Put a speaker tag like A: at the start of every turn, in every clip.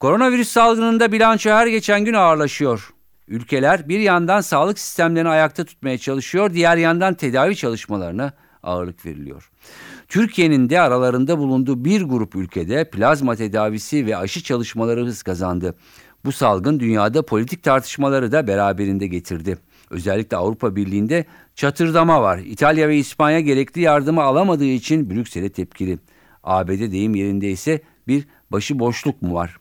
A: Koronavirüs salgınında bilanço her geçen gün ağırlaşıyor. Ülkeler bir yandan sağlık sistemlerini ayakta tutmaya çalışıyor, diğer yandan tedavi çalışmalarına ağırlık veriliyor. Türkiye'nin de aralarında bulunduğu bir grup ülkede plazma tedavisi ve aşı çalışmaları hız kazandı. Bu salgın dünyada politik tartışmaları da beraberinde getirdi. Özellikle Avrupa Birliği'nde çatırdama var. İtalya ve İspanya gerekli yardımı alamadığı için Brüksel'e tepkili. ABD deyim yerinde ise bir başıboşluk mu var?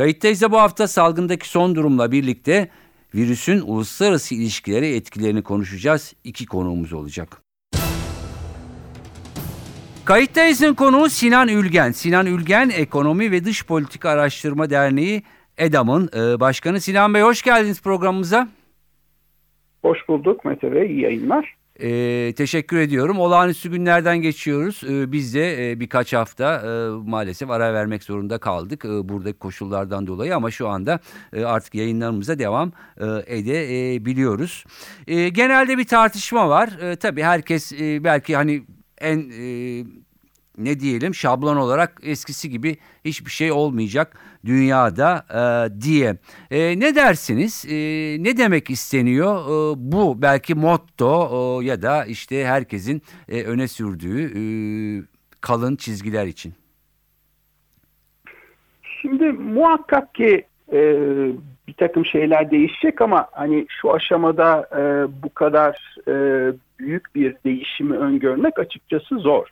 A: Kayıttayız bu hafta salgındaki son durumla birlikte virüsün uluslararası ilişkileri etkilerini konuşacağız. İki konuğumuz olacak. Kayıttayız'ın konuğu Sinan Ülgen. Sinan Ülgen Ekonomi ve Dış Politika Araştırma Derneği EDAM'ın e, başkanı. Sinan Bey hoş geldiniz programımıza.
B: Hoş bulduk Mete Bey, iyi yayınlar.
A: Ee, teşekkür ediyorum. Olağanüstü günlerden geçiyoruz. Ee, biz de e, birkaç hafta e, maalesef ara vermek zorunda kaldık e, buradaki koşullardan dolayı ama şu anda e, artık yayınlarımıza devam e, edebiliyoruz. E, genelde bir tartışma var. E, tabii herkes e, belki hani en e, ne diyelim şablon olarak eskisi gibi hiçbir şey olmayacak dünyada e, diye. E, ne dersiniz? E, ne demek isteniyor? E, bu belki motto e, ya da işte herkesin e, öne sürdüğü e, kalın çizgiler için.
B: Şimdi muhakkak ki e, bir takım şeyler değişecek ama hani şu aşamada e, bu kadar e, büyük bir değişimi öngörmek açıkçası zor.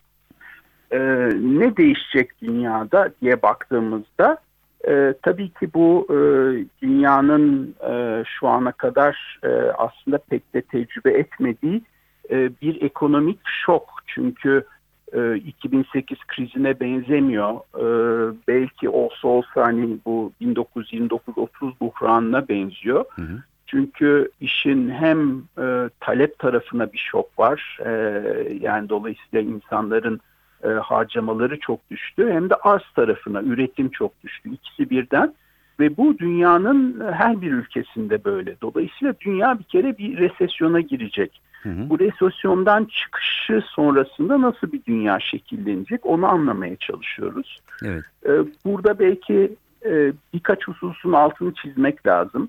B: E, ne değişecek dünyada diye baktığımızda e, tabii ki bu e, dünyanın e, şu ana kadar e, aslında pek de tecrübe etmediği e, bir ekonomik şok. Çünkü e, 2008 krizine benzemiyor. E, belki olsa olsa hani bu 1929-30 buhranına benziyor. Hı hı. Çünkü işin hem e, talep tarafına bir şok var. E, yani dolayısıyla insanların e, harcamaları çok düştü hem de arz tarafına üretim çok düştü. İkisi birden ve bu dünyanın her bir ülkesinde böyle. Dolayısıyla dünya bir kere bir resesyona girecek. Hı hı. Bu resesyondan çıkışı sonrasında nasıl bir dünya şekillenecek onu anlamaya çalışıyoruz. Evet. E, burada belki e, birkaç hususun altını çizmek lazım.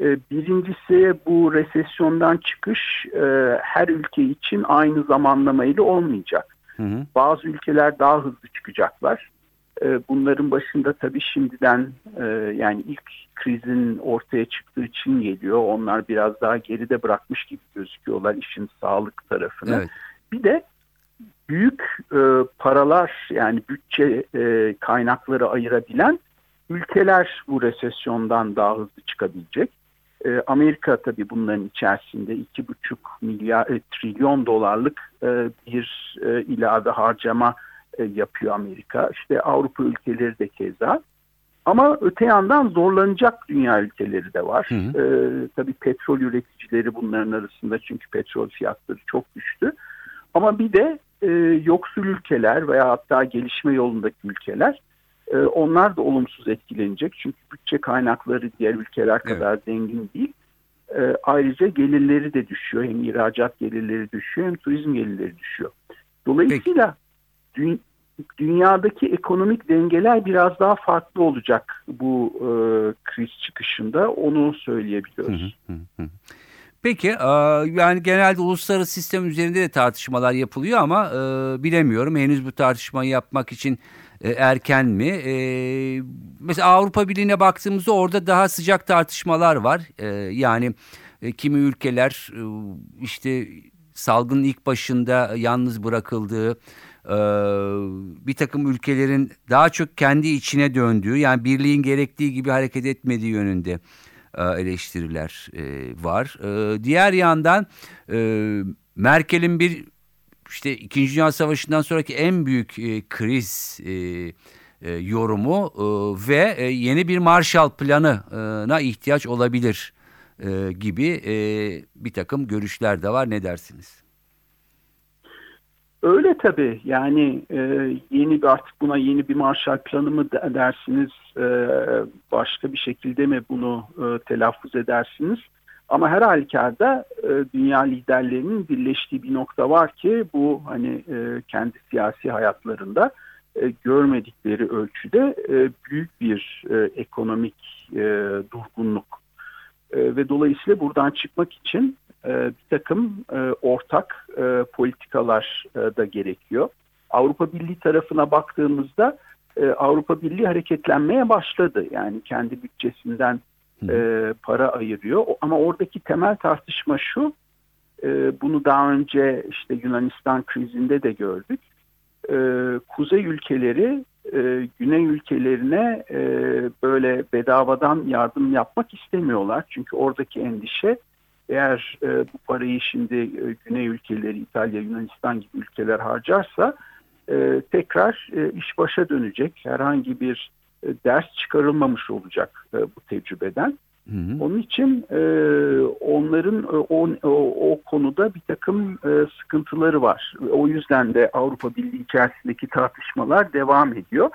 B: E, birincisi bu resesyondan çıkış e, her ülke için aynı zamanlamayla olmayacak. Hı hı. Bazı ülkeler daha hızlı çıkacaklar. Ee, bunların başında tabii şimdiden e, yani ilk krizin ortaya çıktığı için geliyor. Onlar biraz daha geride bırakmış gibi gözüküyorlar işin sağlık tarafını. Evet. Bir de büyük e, paralar yani bütçe e, kaynakları ayırabilen ülkeler bu resesyondan daha hızlı çıkabilecek. E, Amerika tabii bunların içerisinde iki buçuk milyar e, trilyon dolarlık e, bir e, ilave harcama e, yapıyor Amerika. İşte Avrupa ülkeleri de keza. Ama öte yandan zorlanacak dünya ülkeleri de var. Hı hı. E, tabii petrol üreticileri bunların arasında çünkü petrol fiyatları çok düştü. Ama bir de e, yoksul ülkeler veya hatta gelişme yolundaki ülkeler e, onlar da olumsuz etkilenecek. Çünkü bütçe kaynakları diğer ülkeler kadar evet. zengin değil. E, ayrıca gelirleri de düşüyor. Hem ihracat gelirleri düşüyor hem turizm gelirleri düşüyor. Dolayısıyla dü dünyadaki ekonomik dengeler biraz daha farklı olacak bu e, kriz çıkışında. Onu söyleyebiliyoruz. Hı hı hı.
A: Peki yani genelde uluslararası sistem üzerinde de tartışmalar yapılıyor ama bilemiyorum henüz bu tartışmayı yapmak için e, erken mi? E, mesela Avrupa Birliği'ne baktığımızda orada daha sıcak tartışmalar var. E, yani e, kimi ülkeler e, işte salgının ilk başında yalnız bırakıldığı, e, bir takım ülkelerin daha çok kendi içine döndüğü, yani birliğin gerektiği gibi hareket etmediği yönünde e, eleştiriler e, var. E, diğer yandan e, Merkel'in bir işte İkinci Dünya Savaşı'ndan sonraki en büyük e, kriz e, e, yorumu e, ve e, yeni bir Marshall Planı'na ihtiyaç olabilir e, gibi e, bir takım görüşler de var. Ne dersiniz?
B: Öyle tabii yani e, yeni bir artık buna yeni bir Marshall Planı mı dersiniz e, başka bir şekilde mi bunu e, telaffuz edersiniz? Ama her halükarda e, dünya liderlerinin birleştiği bir nokta var ki bu hani e, kendi siyasi hayatlarında e, görmedikleri ölçüde e, büyük bir e, ekonomik e, durgunluk e, ve dolayısıyla buradan çıkmak için e, bir takım e, ortak e, politikalar e, da gerekiyor. Avrupa Birliği tarafına baktığımızda e, Avrupa Birliği hareketlenmeye başladı. Yani kendi bütçesinden e, para ayırıyor. Ama oradaki temel tartışma şu, e, bunu daha önce işte Yunanistan krizinde de gördük. E, kuzey ülkeleri e, güney ülkelerine e, böyle bedavadan yardım yapmak istemiyorlar. Çünkü oradaki endişe eğer e, bu parayı şimdi e, güney ülkeleri İtalya, Yunanistan gibi ülkeler harcarsa e, tekrar e, iş başa dönecek. Herhangi bir ders çıkarılmamış olacak e, bu tecrübeden. Hı hı. Onun için e, onların e, o, o, o konuda bir takım e, sıkıntıları var. O yüzden de Avrupa Birliği içerisindeki tartışmalar devam ediyor.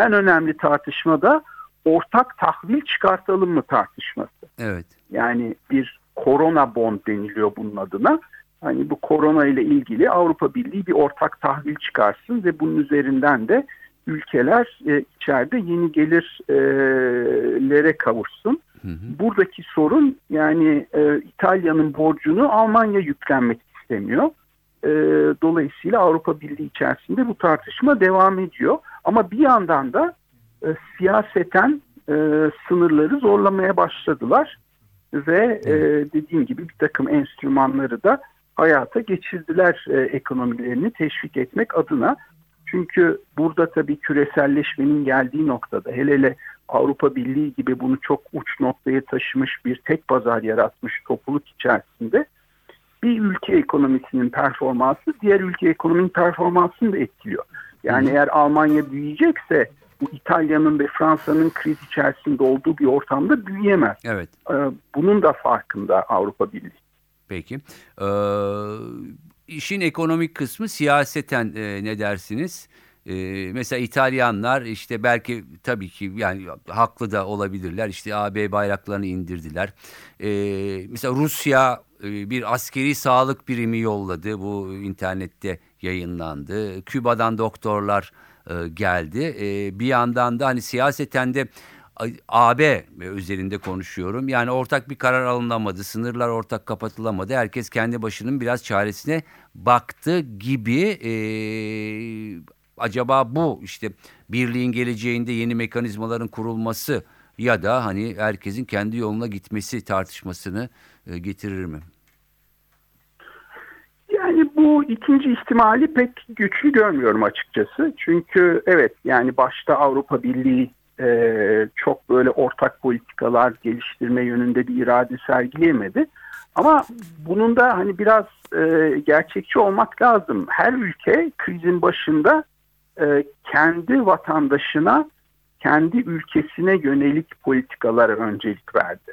B: En önemli tartışma da ortak tahvil çıkartalım mı tartışması.
A: Evet.
B: Yani bir korona bond deniliyor bunun adına. Hani bu korona ile ilgili Avrupa Birliği bir ortak tahvil çıkarsın ve bunun üzerinden de ülkeler e, içeride yeni gelirlere kavuşsun. Hı hı. Buradaki sorun yani e, İtalya'nın borcunu Almanya yüklenmek istemiyor. E, dolayısıyla Avrupa Birliği içerisinde bu tartışma devam ediyor. Ama bir yandan da e, siyaseten e, sınırları zorlamaya başladılar. Ve e, dediğim gibi bir takım enstrümanları da hayata geçirdiler e, ekonomilerini teşvik etmek adına. Çünkü burada tabii küreselleşmenin geldiği noktada hele hele Avrupa Birliği gibi bunu çok uç noktaya taşımış bir tek pazar yaratmış topluluk içerisinde bir ülke ekonomisinin performansı diğer ülke ekonominin performansını da etkiliyor. Yani eğer Almanya büyüyecekse bu İtalya'nın ve Fransa'nın kriz içerisinde olduğu bir ortamda büyüyemez.
A: Evet.
B: Bunun da farkında Avrupa Birliği.
A: Peki. Ee, işin ekonomik kısmı siyaseten e, ne dersiniz? Ee, mesela İtalyanlar işte belki tabii ki yani haklı da olabilirler. İşte AB bayraklarını indirdiler. Ee, mesela Rusya e, bir askeri sağlık birimi yolladı. Bu internette yayınlandı. Küba'dan doktorlar e, geldi. E, bir yandan da hani siyaseten de AB üzerinde konuşuyorum. Yani ortak bir karar alınamadı. Sınırlar ortak kapatılamadı. Herkes kendi başının biraz çaresine baktı gibi. E, acaba bu işte birliğin geleceğinde yeni mekanizmaların kurulması ya da hani herkesin kendi yoluna gitmesi tartışmasını e, getirir mi?
B: Yani bu ikinci ihtimali pek güçlü görmüyorum açıkçası. Çünkü evet yani başta Avrupa Birliği e, çok böyle ortak politikalar geliştirme yönünde bir irade sergileyemedi. Ama bunun da hani biraz e, gerçekçi olmak lazım. Her ülke krizin başında e, kendi vatandaşına, kendi ülkesine yönelik politikalara öncelik verdi.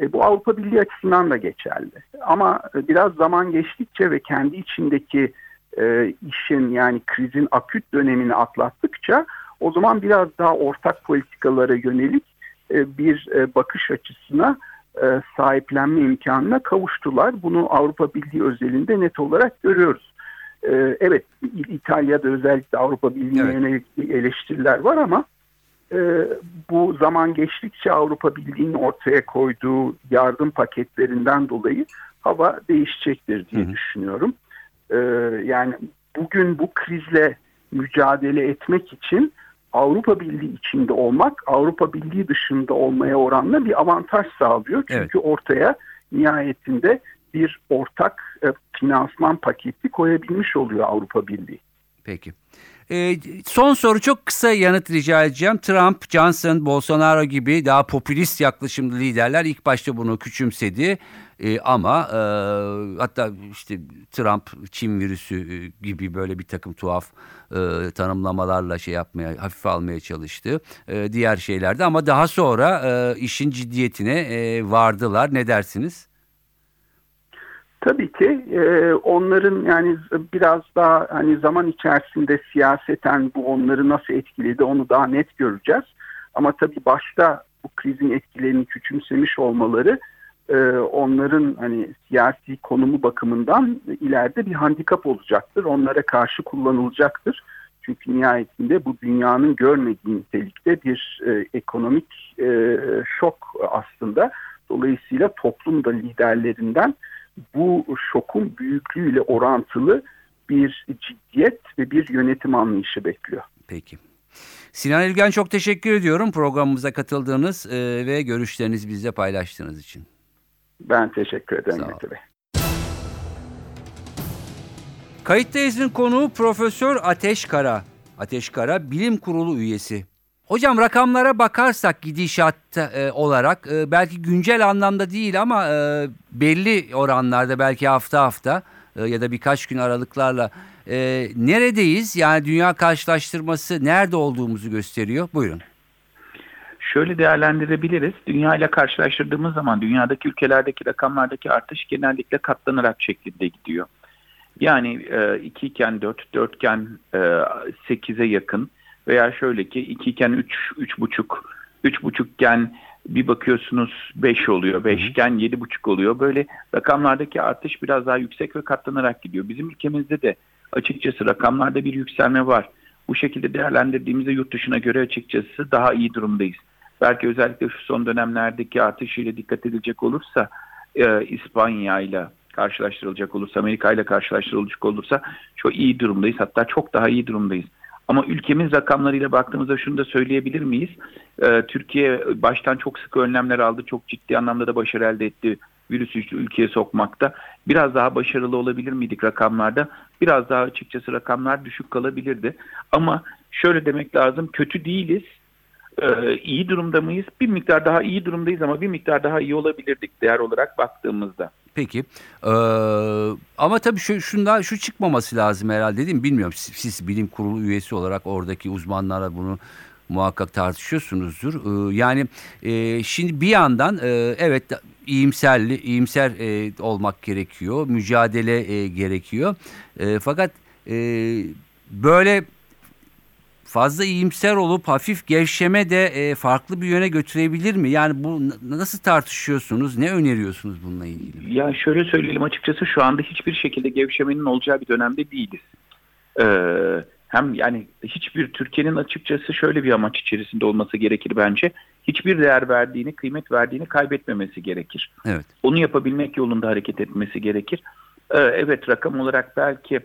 B: E, bu Avrupa Birliği açısından da geçerli. Ama biraz zaman geçtikçe ve kendi içindeki e, işin yani krizin aküt dönemini atlattıkça o zaman biraz daha ortak politikalara yönelik e, bir e, bakış açısına e, sahiplenme imkanına kavuştular. Bunu Avrupa Birliği özelinde net olarak görüyoruz. E, evet İtalya'da özellikle Avrupa Birliği'ne evet. yönelik eleştiriler var ama e, bu zaman geçtikçe Avrupa Birliği'nin ortaya koyduğu yardım paketlerinden dolayı hava değişecektir diye hı hı. düşünüyorum. E, yani bugün bu krizle mücadele etmek için Avrupa Birliği içinde olmak Avrupa Birliği dışında olmaya oranla bir avantaj sağlıyor. Çünkü evet. ortaya nihayetinde bir ortak e, finansman paketi koyabilmiş oluyor Avrupa Birliği.
A: Peki. E, son soru çok kısa yanıt rica edeceğim. Trump, Johnson, Bolsonaro gibi daha popülist yaklaşımlı liderler ilk başta bunu küçümsedi. E, ama e, hatta işte Trump Çin virüsü e, gibi böyle bir takım tuhaf e, tanımlamalarla şey yapmaya hafife almaya çalıştı. E, diğer şeylerde ama daha sonra e, işin ciddiyetine e, vardılar. Ne dersiniz?
B: Tabii ki e, onların yani biraz daha hani zaman içerisinde siyaseten bu onları nasıl etkiledi onu daha net göreceğiz. Ama tabii başta bu krizin etkilerini küçümsemiş olmaları e, onların hani siyasi konumu bakımından ileride bir handikap olacaktır. Onlara karşı kullanılacaktır. Çünkü nihayetinde bu dünyanın görmediği nitelikte bir e, ekonomik e, şok aslında. Dolayısıyla toplumda liderlerinden bu şokun büyüklüğüyle orantılı bir ciddiyet ve bir yönetim anlayışı bekliyor.
A: Peki. Sinan İlgen çok teşekkür ediyorum programımıza katıldığınız e, ve görüşlerinizi bizle paylaştığınız için.
B: Ben teşekkür ederim Mete Bey.
A: Kayıttayız'ın konuğu Profesör Ateş Kara. Ateş Kara bilim kurulu üyesi. Hocam rakamlara bakarsak gidişatta e, olarak e, belki güncel anlamda değil ama e, belli oranlarda belki hafta hafta e, ya da birkaç gün aralıklarla e, neredeyiz? Yani dünya karşılaştırması nerede olduğumuzu gösteriyor. Buyurun.
C: Şöyle değerlendirebiliriz. Dünya ile karşılaştırdığımız zaman dünyadaki ülkelerdeki rakamlardaki artış genellikle katlanarak şeklinde gidiyor. Yani 2 iken 4, 4 iken 8'e yakın veya şöyle ki 2 iken 3, 3,5, 3,5 iken bir bakıyorsunuz 5 oluyor, 5 iken 7,5 oluyor. Böyle rakamlardaki artış biraz daha yüksek ve katlanarak gidiyor. Bizim ülkemizde de açıkçası rakamlarda bir yükselme var. Bu şekilde değerlendirdiğimizde yurt dışına göre açıkçası daha iyi durumdayız. Belki özellikle şu son dönemlerdeki artışıyla dikkat edilecek olursa e, İspanya ile karşılaştırılacak olursa, Amerika ile karşılaştırılacak olursa çok iyi durumdayız. Hatta çok daha iyi durumdayız. Ama ülkemiz rakamlarıyla baktığımızda şunu da söyleyebilir miyiz? Ee, Türkiye baştan çok sık önlemler aldı. Çok ciddi anlamda da başarı elde etti virüsü ülkeye sokmakta. Biraz daha başarılı olabilir miydik rakamlarda? Biraz daha açıkçası rakamlar düşük kalabilirdi. Ama şöyle demek lazım kötü değiliz. Ee, iyi durumda mıyız? Bir miktar daha iyi durumdayız ama bir miktar daha iyi olabilirdik değer olarak baktığımızda.
A: Peki. Ee, ama tabii şu, şunda şu çıkmaması lazım herhalde değil mi? Bilmiyorum. Siz, siz bilim kurulu üyesi olarak oradaki uzmanlara bunu muhakkak tartışıyorsunuzdur. Ee, yani e, şimdi bir yandan e, evet iyimserli iyimser e, olmak gerekiyor. Mücadele e, gerekiyor. E, fakat e, böyle fazla iyimser olup hafif gevşeme de e, farklı bir yöne götürebilir mi? Yani bu nasıl tartışıyorsunuz? Ne öneriyorsunuz bununla ilgili?
C: Ya şöyle söyleyelim açıkçası şu anda hiçbir şekilde gevşemenin olacağı bir dönemde değiliz. Ee, hem yani hiçbir Türkiye'nin açıkçası şöyle bir amaç içerisinde olması gerekir bence. Hiçbir değer verdiğini, kıymet verdiğini kaybetmemesi gerekir.
A: Evet.
C: Onu yapabilmek yolunda hareket etmesi gerekir. Ee, evet rakam olarak belki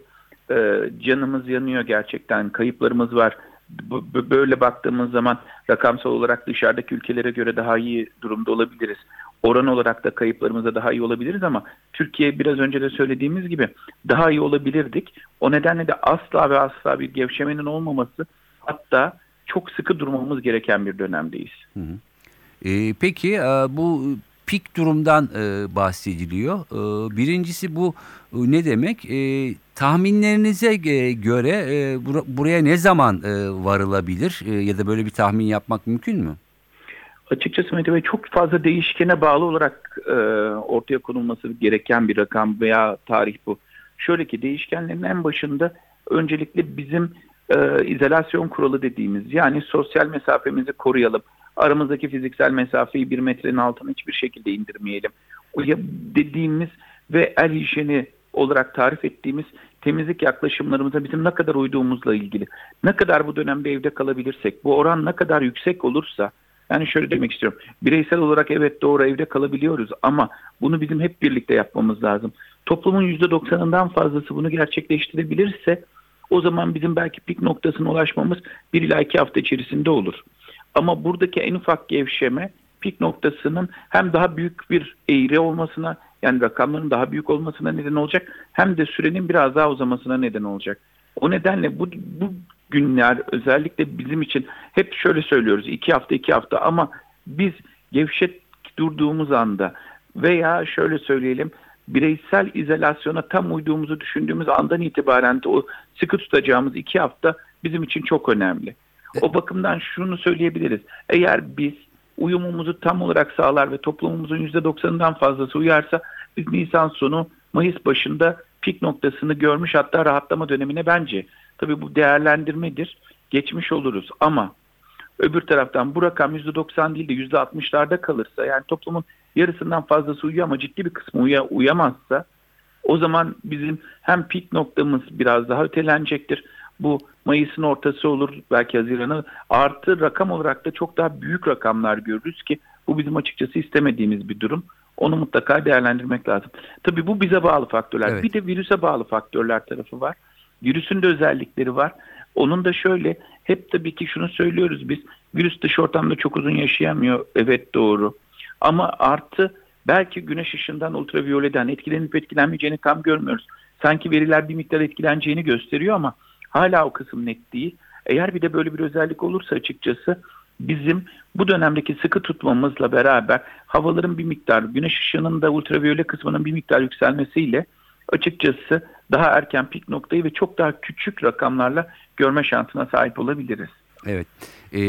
C: e, canımız yanıyor gerçekten, kayıplarımız var böyle baktığımız zaman rakamsal olarak dışarıdaki ülkelere göre daha iyi durumda olabiliriz. Oran olarak da kayıplarımızda daha iyi olabiliriz ama Türkiye biraz önce de söylediğimiz gibi daha iyi olabilirdik. O nedenle de asla ve asla bir gevşemenin olmaması hatta çok sıkı durmamız gereken bir dönemdeyiz. Hı hı.
A: Ee, peki e, bu pik durumdan e, bahsediliyor. E, birincisi bu e, ne demek? E, tahminlerinize e, göre e, bur buraya ne zaman e, varılabilir e, ya da böyle bir tahmin yapmak mümkün mü?
C: Açıkçası Mete Bey çok fazla değişkene bağlı olarak e, ortaya konulması gereken bir rakam veya tarih bu. Şöyle ki değişkenlerin en başında öncelikle bizim e, izolasyon kuralı dediğimiz yani sosyal mesafemizi koruyalım aramızdaki fiziksel mesafeyi bir metrenin altına hiçbir şekilde indirmeyelim. O dediğimiz ve el hijyeni olarak tarif ettiğimiz temizlik yaklaşımlarımıza bizim ne kadar uyduğumuzla ilgili. Ne kadar bu dönemde evde kalabilirsek, bu oran ne kadar yüksek olursa, yani şöyle demek istiyorum. Bireysel olarak evet doğru evde kalabiliyoruz ama bunu bizim hep birlikte yapmamız lazım. Toplumun %90'ından fazlası bunu gerçekleştirebilirse o zaman bizim belki pik noktasına ulaşmamız bir ila iki hafta içerisinde olur. Ama buradaki en ufak gevşeme pik noktasının hem daha büyük bir eğri olmasına yani rakamların daha büyük olmasına neden olacak hem de sürenin biraz daha uzamasına neden olacak. O nedenle bu, bu günler özellikle bizim için hep şöyle söylüyoruz iki hafta iki hafta ama biz gevşet durduğumuz anda veya şöyle söyleyelim bireysel izolasyona tam uyduğumuzu düşündüğümüz andan itibaren de o sıkı tutacağımız iki hafta bizim için çok önemli. O bakımdan şunu söyleyebiliriz. Eğer biz uyumumuzu tam olarak sağlar ve toplumumuzun %90'ından fazlası uyarsa biz Nisan sonu Mayıs başında pik noktasını görmüş hatta rahatlama dönemine bence. Tabii bu değerlendirmedir. Geçmiş oluruz ama öbür taraftan bu rakam %90 değil de %60'larda kalırsa yani toplumun yarısından fazlası uyuyor ama ciddi bir kısmı uya, uyamazsa o zaman bizim hem pik noktamız biraz daha ötelenecektir. Bu Mayıs'ın ortası olur belki Haziran'ı artı rakam olarak da çok daha büyük rakamlar görürüz ki bu bizim açıkçası istemediğimiz bir durum. Onu mutlaka değerlendirmek lazım. Tabii bu bize bağlı faktörler.
A: Evet.
C: Bir de virüse bağlı faktörler tarafı var. Virüsün de özellikleri var. Onun da şöyle hep tabii ki şunu söylüyoruz biz. Virüs dış ortamda çok uzun yaşayamıyor. Evet doğru. Ama artı belki güneş ışığından ultraviyoleden etkilenip etkilenmeyeceğini tam görmüyoruz. Sanki veriler bir miktar etkileneceğini gösteriyor ama hala o kısım net değil. Eğer bir de böyle bir özellik olursa açıkçası bizim bu dönemdeki sıkı tutmamızla beraber havaların bir miktar, güneş ışığının da ultraviyole kısmının bir miktar yükselmesiyle açıkçası daha erken pik noktayı ve çok daha küçük rakamlarla görme şansına sahip olabiliriz.
A: Evet. Ee,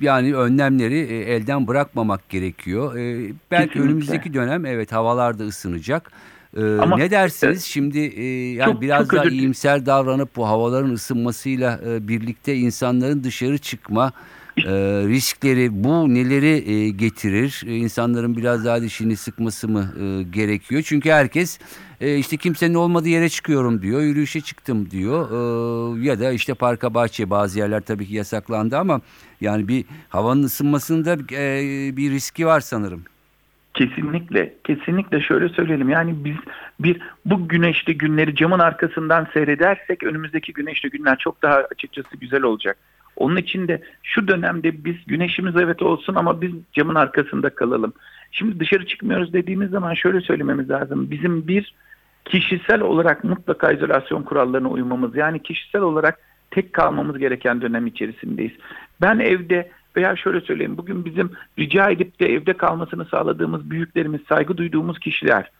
A: yani önlemleri e, elden bırakmamak gerekiyor. Ee, belki
C: Kesinlikle.
A: önümüzdeki dönem evet havalar da ısınacak. Ee,
C: Ama-
A: ne dersiniz şimdi e, yani
C: Çok-
A: biraz
C: çok
A: daha
C: dilerim.
A: iyimser davranıp bu havaların ısınmasıyla e, birlikte insanların dışarı çıkma e, riskleri bu neleri e, getirir? E, insanların biraz daha dişini sıkması mı e, gerekiyor? Çünkü herkes e, işte kimsenin olmadığı yere çıkıyorum diyor, yürüyüşe çıktım diyor. E, ya da işte parka bahçe bazı yerler tabii ki yasaklandı ama yani bir havanın ısınmasında e, bir riski var sanırım.
C: Kesinlikle, kesinlikle şöyle söyleyelim. Yani biz bir bu güneşli günleri camın arkasından seyredersek önümüzdeki güneşli günler çok daha açıkçası güzel olacak. Onun için de şu dönemde biz güneşimiz evet olsun ama biz camın arkasında kalalım. Şimdi dışarı çıkmıyoruz dediğimiz zaman şöyle söylememiz lazım. Bizim bir kişisel olarak mutlaka izolasyon kurallarına uymamız yani kişisel olarak tek kalmamız gereken dönem içerisindeyiz. Ben evde veya şöyle söyleyeyim bugün bizim rica edip de evde kalmasını sağladığımız büyüklerimiz, saygı duyduğumuz kişiler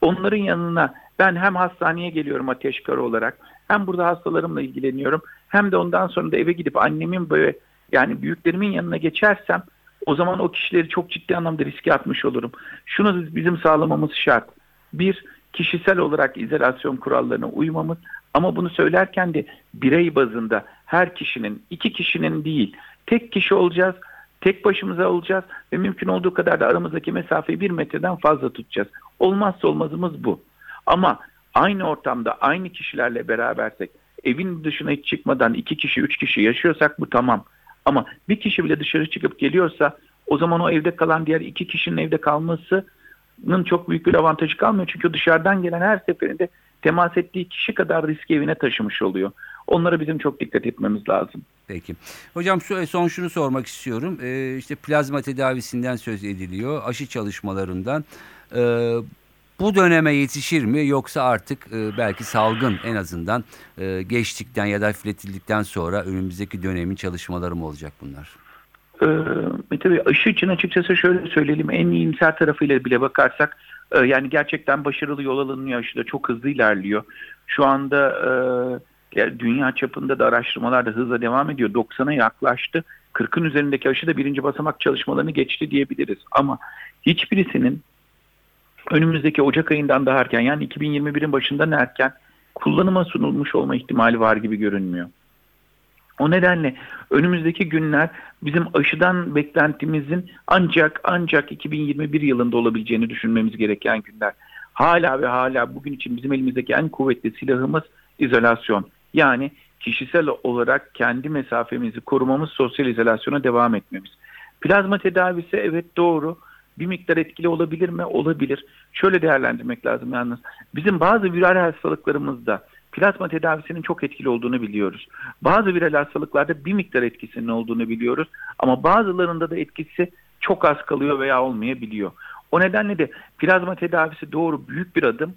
C: onların yanına ben hem hastaneye geliyorum ateşkarı olarak hem burada hastalarımla ilgileniyorum hem de ondan sonra da eve gidip annemin böyle yani büyüklerimin yanına geçersem o zaman o kişileri çok ciddi anlamda riske atmış olurum. Şunu bizim sağlamamız şart. Bir, kişisel olarak izolasyon kurallarına uymamız ama bunu söylerken de birey bazında her kişinin, iki kişinin değil, tek kişi olacağız, tek başımıza olacağız ve mümkün olduğu kadar da aramızdaki mesafeyi bir metreden fazla tutacağız. Olmazsa olmazımız bu. Ama aynı ortamda aynı kişilerle berabersek, evin dışına hiç çıkmadan iki kişi, üç kişi yaşıyorsak bu tamam. Ama bir kişi bile dışarı çıkıp geliyorsa o zaman o evde kalan diğer iki kişinin evde kalmasının çok büyük bir avantajı kalmıyor. Çünkü dışarıdan gelen her seferinde temas ettiği kişi kadar riski evine taşımış oluyor. Onlara bizim çok dikkat etmemiz lazım.
A: Peki. Hocam şu- son şunu sormak istiyorum. Ee, işte plazma tedavisinden söz ediliyor. Aşı çalışmalarından. Ee, bu döneme yetişir mi yoksa artık e, belki salgın en azından e, geçtikten ya da hafifletildikten sonra önümüzdeki dönemin çalışmaları mı olacak bunlar?
C: Ee, tabii aşı için açıkçası şöyle söyleyelim en iyimser tarafıyla bile bakarsak e, yani gerçekten başarılı yol alınıyor aşıda çok hızlı ilerliyor. Şu anda e, ya dünya çapında da araştırmalar da hızla devam ediyor. 90'a yaklaştı. 40'ın üzerindeki aşı da birinci basamak çalışmalarını geçti diyebiliriz. Ama hiçbirisinin önümüzdeki Ocak ayından daha erken yani 2021'in başından erken kullanıma sunulmuş olma ihtimali var gibi görünmüyor. O nedenle önümüzdeki günler bizim aşıdan beklentimizin ancak ancak 2021 yılında olabileceğini düşünmemiz gereken günler. Hala ve hala bugün için bizim elimizdeki en kuvvetli silahımız izolasyon. Yani kişisel olarak kendi mesafemizi korumamız, sosyal izolasyona devam etmemiz. Plazma tedavisi evet doğru. Bir miktar etkili olabilir mi? Olabilir. Şöyle değerlendirmek lazım yalnız. Bizim bazı viral hastalıklarımızda plazma tedavisinin çok etkili olduğunu biliyoruz. Bazı viral hastalıklarda bir miktar etkisinin olduğunu biliyoruz. Ama bazılarında da etkisi çok az kalıyor veya olmayabiliyor. O nedenle de plazma tedavisi doğru büyük bir adım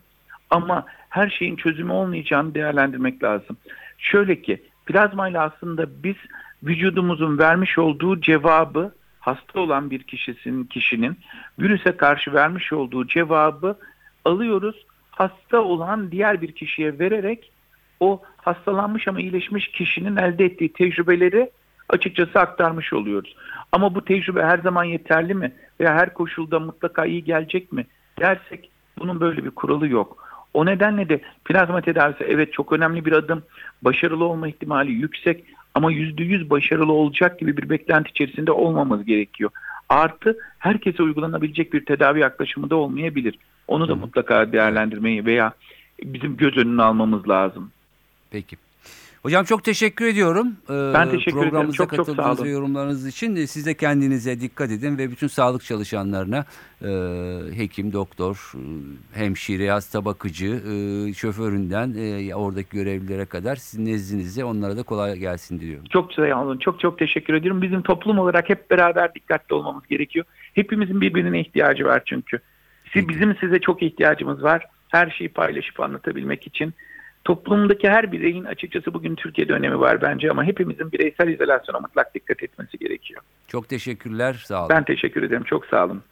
C: ama her şeyin çözümü olmayacağını değerlendirmek lazım. Şöyle ki plazmayla aslında biz vücudumuzun vermiş olduğu cevabı hasta olan bir kişisinin kişinin virüse karşı vermiş olduğu cevabı alıyoruz. Hasta olan diğer bir kişiye vererek o hastalanmış ama iyileşmiş kişinin elde ettiği tecrübeleri açıkçası aktarmış oluyoruz. Ama bu tecrübe her zaman yeterli mi veya her koşulda mutlaka iyi gelecek mi dersek bunun böyle bir kuralı yok. O nedenle de plazma tedavisi evet çok önemli bir adım. Başarılı olma ihtimali yüksek ama %100 başarılı olacak gibi bir beklenti içerisinde olmamız gerekiyor. Artı herkese uygulanabilecek bir tedavi yaklaşımı da olmayabilir. Onu da
A: Hı
C: mutlaka değerlendirmeyi veya bizim göz önüne almamız lazım.
A: Peki. Hocam çok teşekkür ediyorum. Ee,
C: Ben teşekkür ederim. Çok çok sağ olun.
A: yorumlarınız için. Ee, Siz de kendinize dikkat edin ve bütün sağlık çalışanlarına e, hekim, doktor, e, hemşire, hasta bakıcı, e, şoföründen e, oradaki görevlilere kadar sizin nezdinizde onlara da kolay gelsin diliyorum.
C: Çok sağ olun. Çok çok teşekkür ediyorum. Bizim toplum olarak hep beraber dikkatli olmamız gerekiyor. Hepimizin birbirine ihtiyacı var çünkü. Bizim size çok ihtiyacımız var. Her şeyi paylaşıp anlatabilmek için. Toplumdaki her bireyin açıkçası bugün Türkiye'de önemi var bence ama hepimizin bireysel izolasyona mutlak dikkat etmesi gerekiyor.
A: Çok teşekkürler. Sağ olun.
C: Ben teşekkür ederim. Çok sağ olun.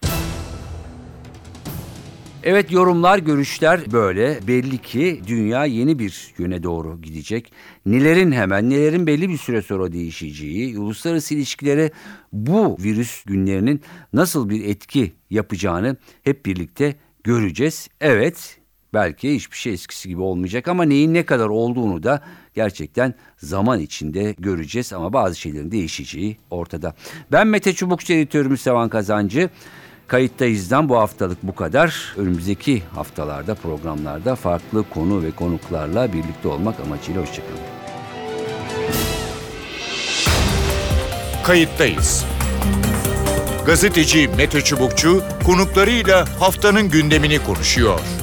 A: Evet yorumlar, görüşler böyle. Belli ki dünya yeni bir yöne doğru gidecek. Nelerin hemen, nelerin belli bir süre sonra değişeceği, uluslararası ilişkilere bu virüs günlerinin nasıl bir etki yapacağını hep birlikte göreceğiz. Evet, belki hiçbir şey eskisi gibi olmayacak ama neyin ne kadar olduğunu da gerçekten zaman içinde göreceğiz ama bazı şeylerin değişeceği ortada. Ben Mete Çubukçu editörümüz Sevan Kazancı. Kayıttayız'dan bu haftalık bu kadar. Önümüzdeki haftalarda programlarda farklı konu ve konuklarla birlikte olmak amacıyla hoşçakalın.
D: Kayıttayız. Gazeteci Mete Çubukçu konuklarıyla haftanın gündemini konuşuyor.